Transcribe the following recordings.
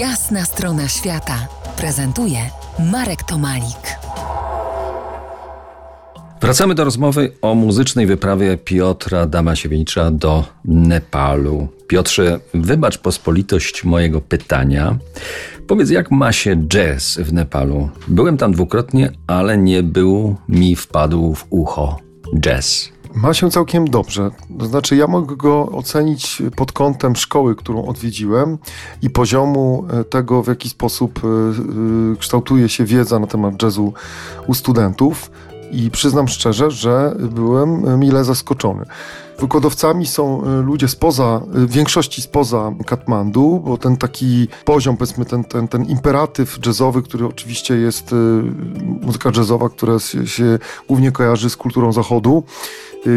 Jasna strona świata prezentuje Marek Tomalik. Wracamy do rozmowy o muzycznej wyprawie Piotra Damasiewicza do Nepalu. Piotrze, wybacz pospolitość mojego pytania. Powiedz, jak ma się jazz w Nepalu? Byłem tam dwukrotnie, ale nie był mi wpadł w ucho jazz. Ma się całkiem dobrze. To znaczy, ja mogę go ocenić pod kątem szkoły, którą odwiedziłem i poziomu e, tego, w jaki sposób e, e, kształtuje się wiedza na temat jazzu u studentów. I przyznam szczerze, że byłem mile zaskoczony. Wykładowcami są ludzie spoza, w większości spoza Katmandu, bo ten taki poziom, powiedzmy, ten, ten, ten imperatyw jazzowy, który oczywiście jest muzyka jazzowa, która się głównie kojarzy z kulturą zachodu,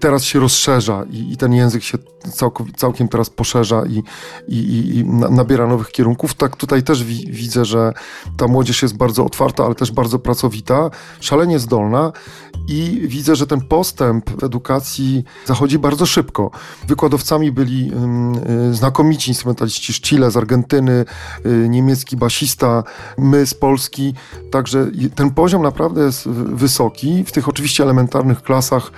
teraz się rozszerza i, i ten język się całkiem teraz poszerza i, i, i, nabiera nowych kierunków. Tak tutaj też wi widzę, że ta młodzież jest bardzo otwarta, ale też bardzo pracowita, szalenie zdolna i widzę, że ten postęp w edukacji zachodzi bardzo szybko. Wykładowcami byli y, znakomici instrumentaliści z Chile, z Argentyny, y, niemiecki basista, my z Polski, także ten poziom naprawdę jest wysoki. W tych oczywiście elementarnych klasach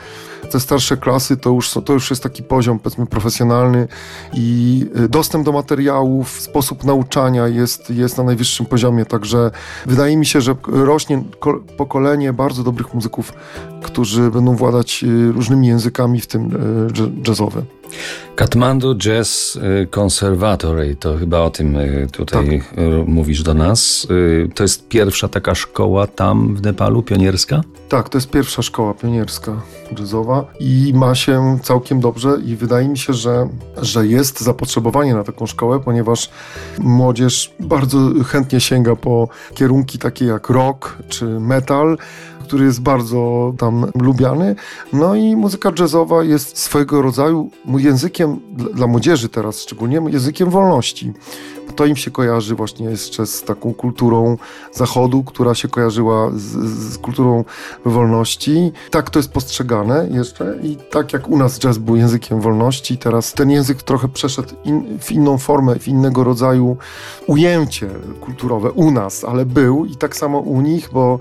te starsze klasy to już, to już jest taki poziom, powiedzmy, profesjonalny i y, dostęp do materiałów, sposób nauczania jest, jest na najwyższym poziomie, także wydaje mi się, że rośnie pokolenie bardzo dobrych muzyków, którzy będą władać y, różnymi językami, w tym y, jazzowym. Kathmandu Jazz Conservatory, to chyba o tym tutaj tak. mówisz do nas. To jest pierwsza taka szkoła tam w Nepalu, pionierska? Tak, to jest pierwsza szkoła pionierska jazzowa i ma się całkiem dobrze i wydaje mi się, że, że jest zapotrzebowanie na taką szkołę, ponieważ młodzież bardzo chętnie sięga po kierunki takie jak rock czy metal, który jest bardzo tam lubiany. No i muzyka jazzowa jest swego rodzaju językiem dla młodzieży teraz, szczególnie językiem wolności to im się kojarzy właśnie jeszcze z taką kulturą zachodu, która się kojarzyła z, z kulturą wolności. Tak to jest postrzegane jeszcze i tak jak u nas jazz był językiem wolności, teraz ten język trochę przeszedł in, w inną formę, w innego rodzaju ujęcie kulturowe u nas, ale był i tak samo u nich, bo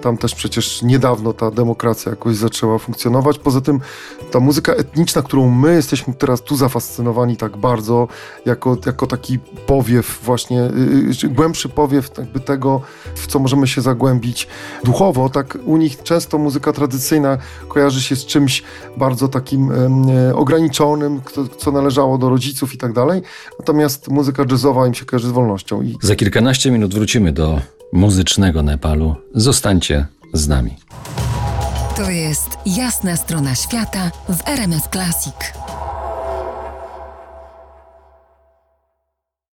tam też przecież niedawno ta demokracja jakoś zaczęła funkcjonować. Poza tym ta muzyka etniczna, którą my jesteśmy teraz tu zafascynowani tak bardzo, jako, jako taki powiew właśnie, yy, głębszy powiew jakby tego, w co możemy się zagłębić duchowo, tak u nich często muzyka tradycyjna kojarzy się z czymś bardzo takim yy, ograniczonym, co, co należało do rodziców i tak dalej. Natomiast muzyka jazzowa im się kojarzy z wolnością. I... Za kilkanaście minut wrócimy do muzycznego Nepalu. Zostańcie z nami. To jest jasna strona świata w RMS Classic.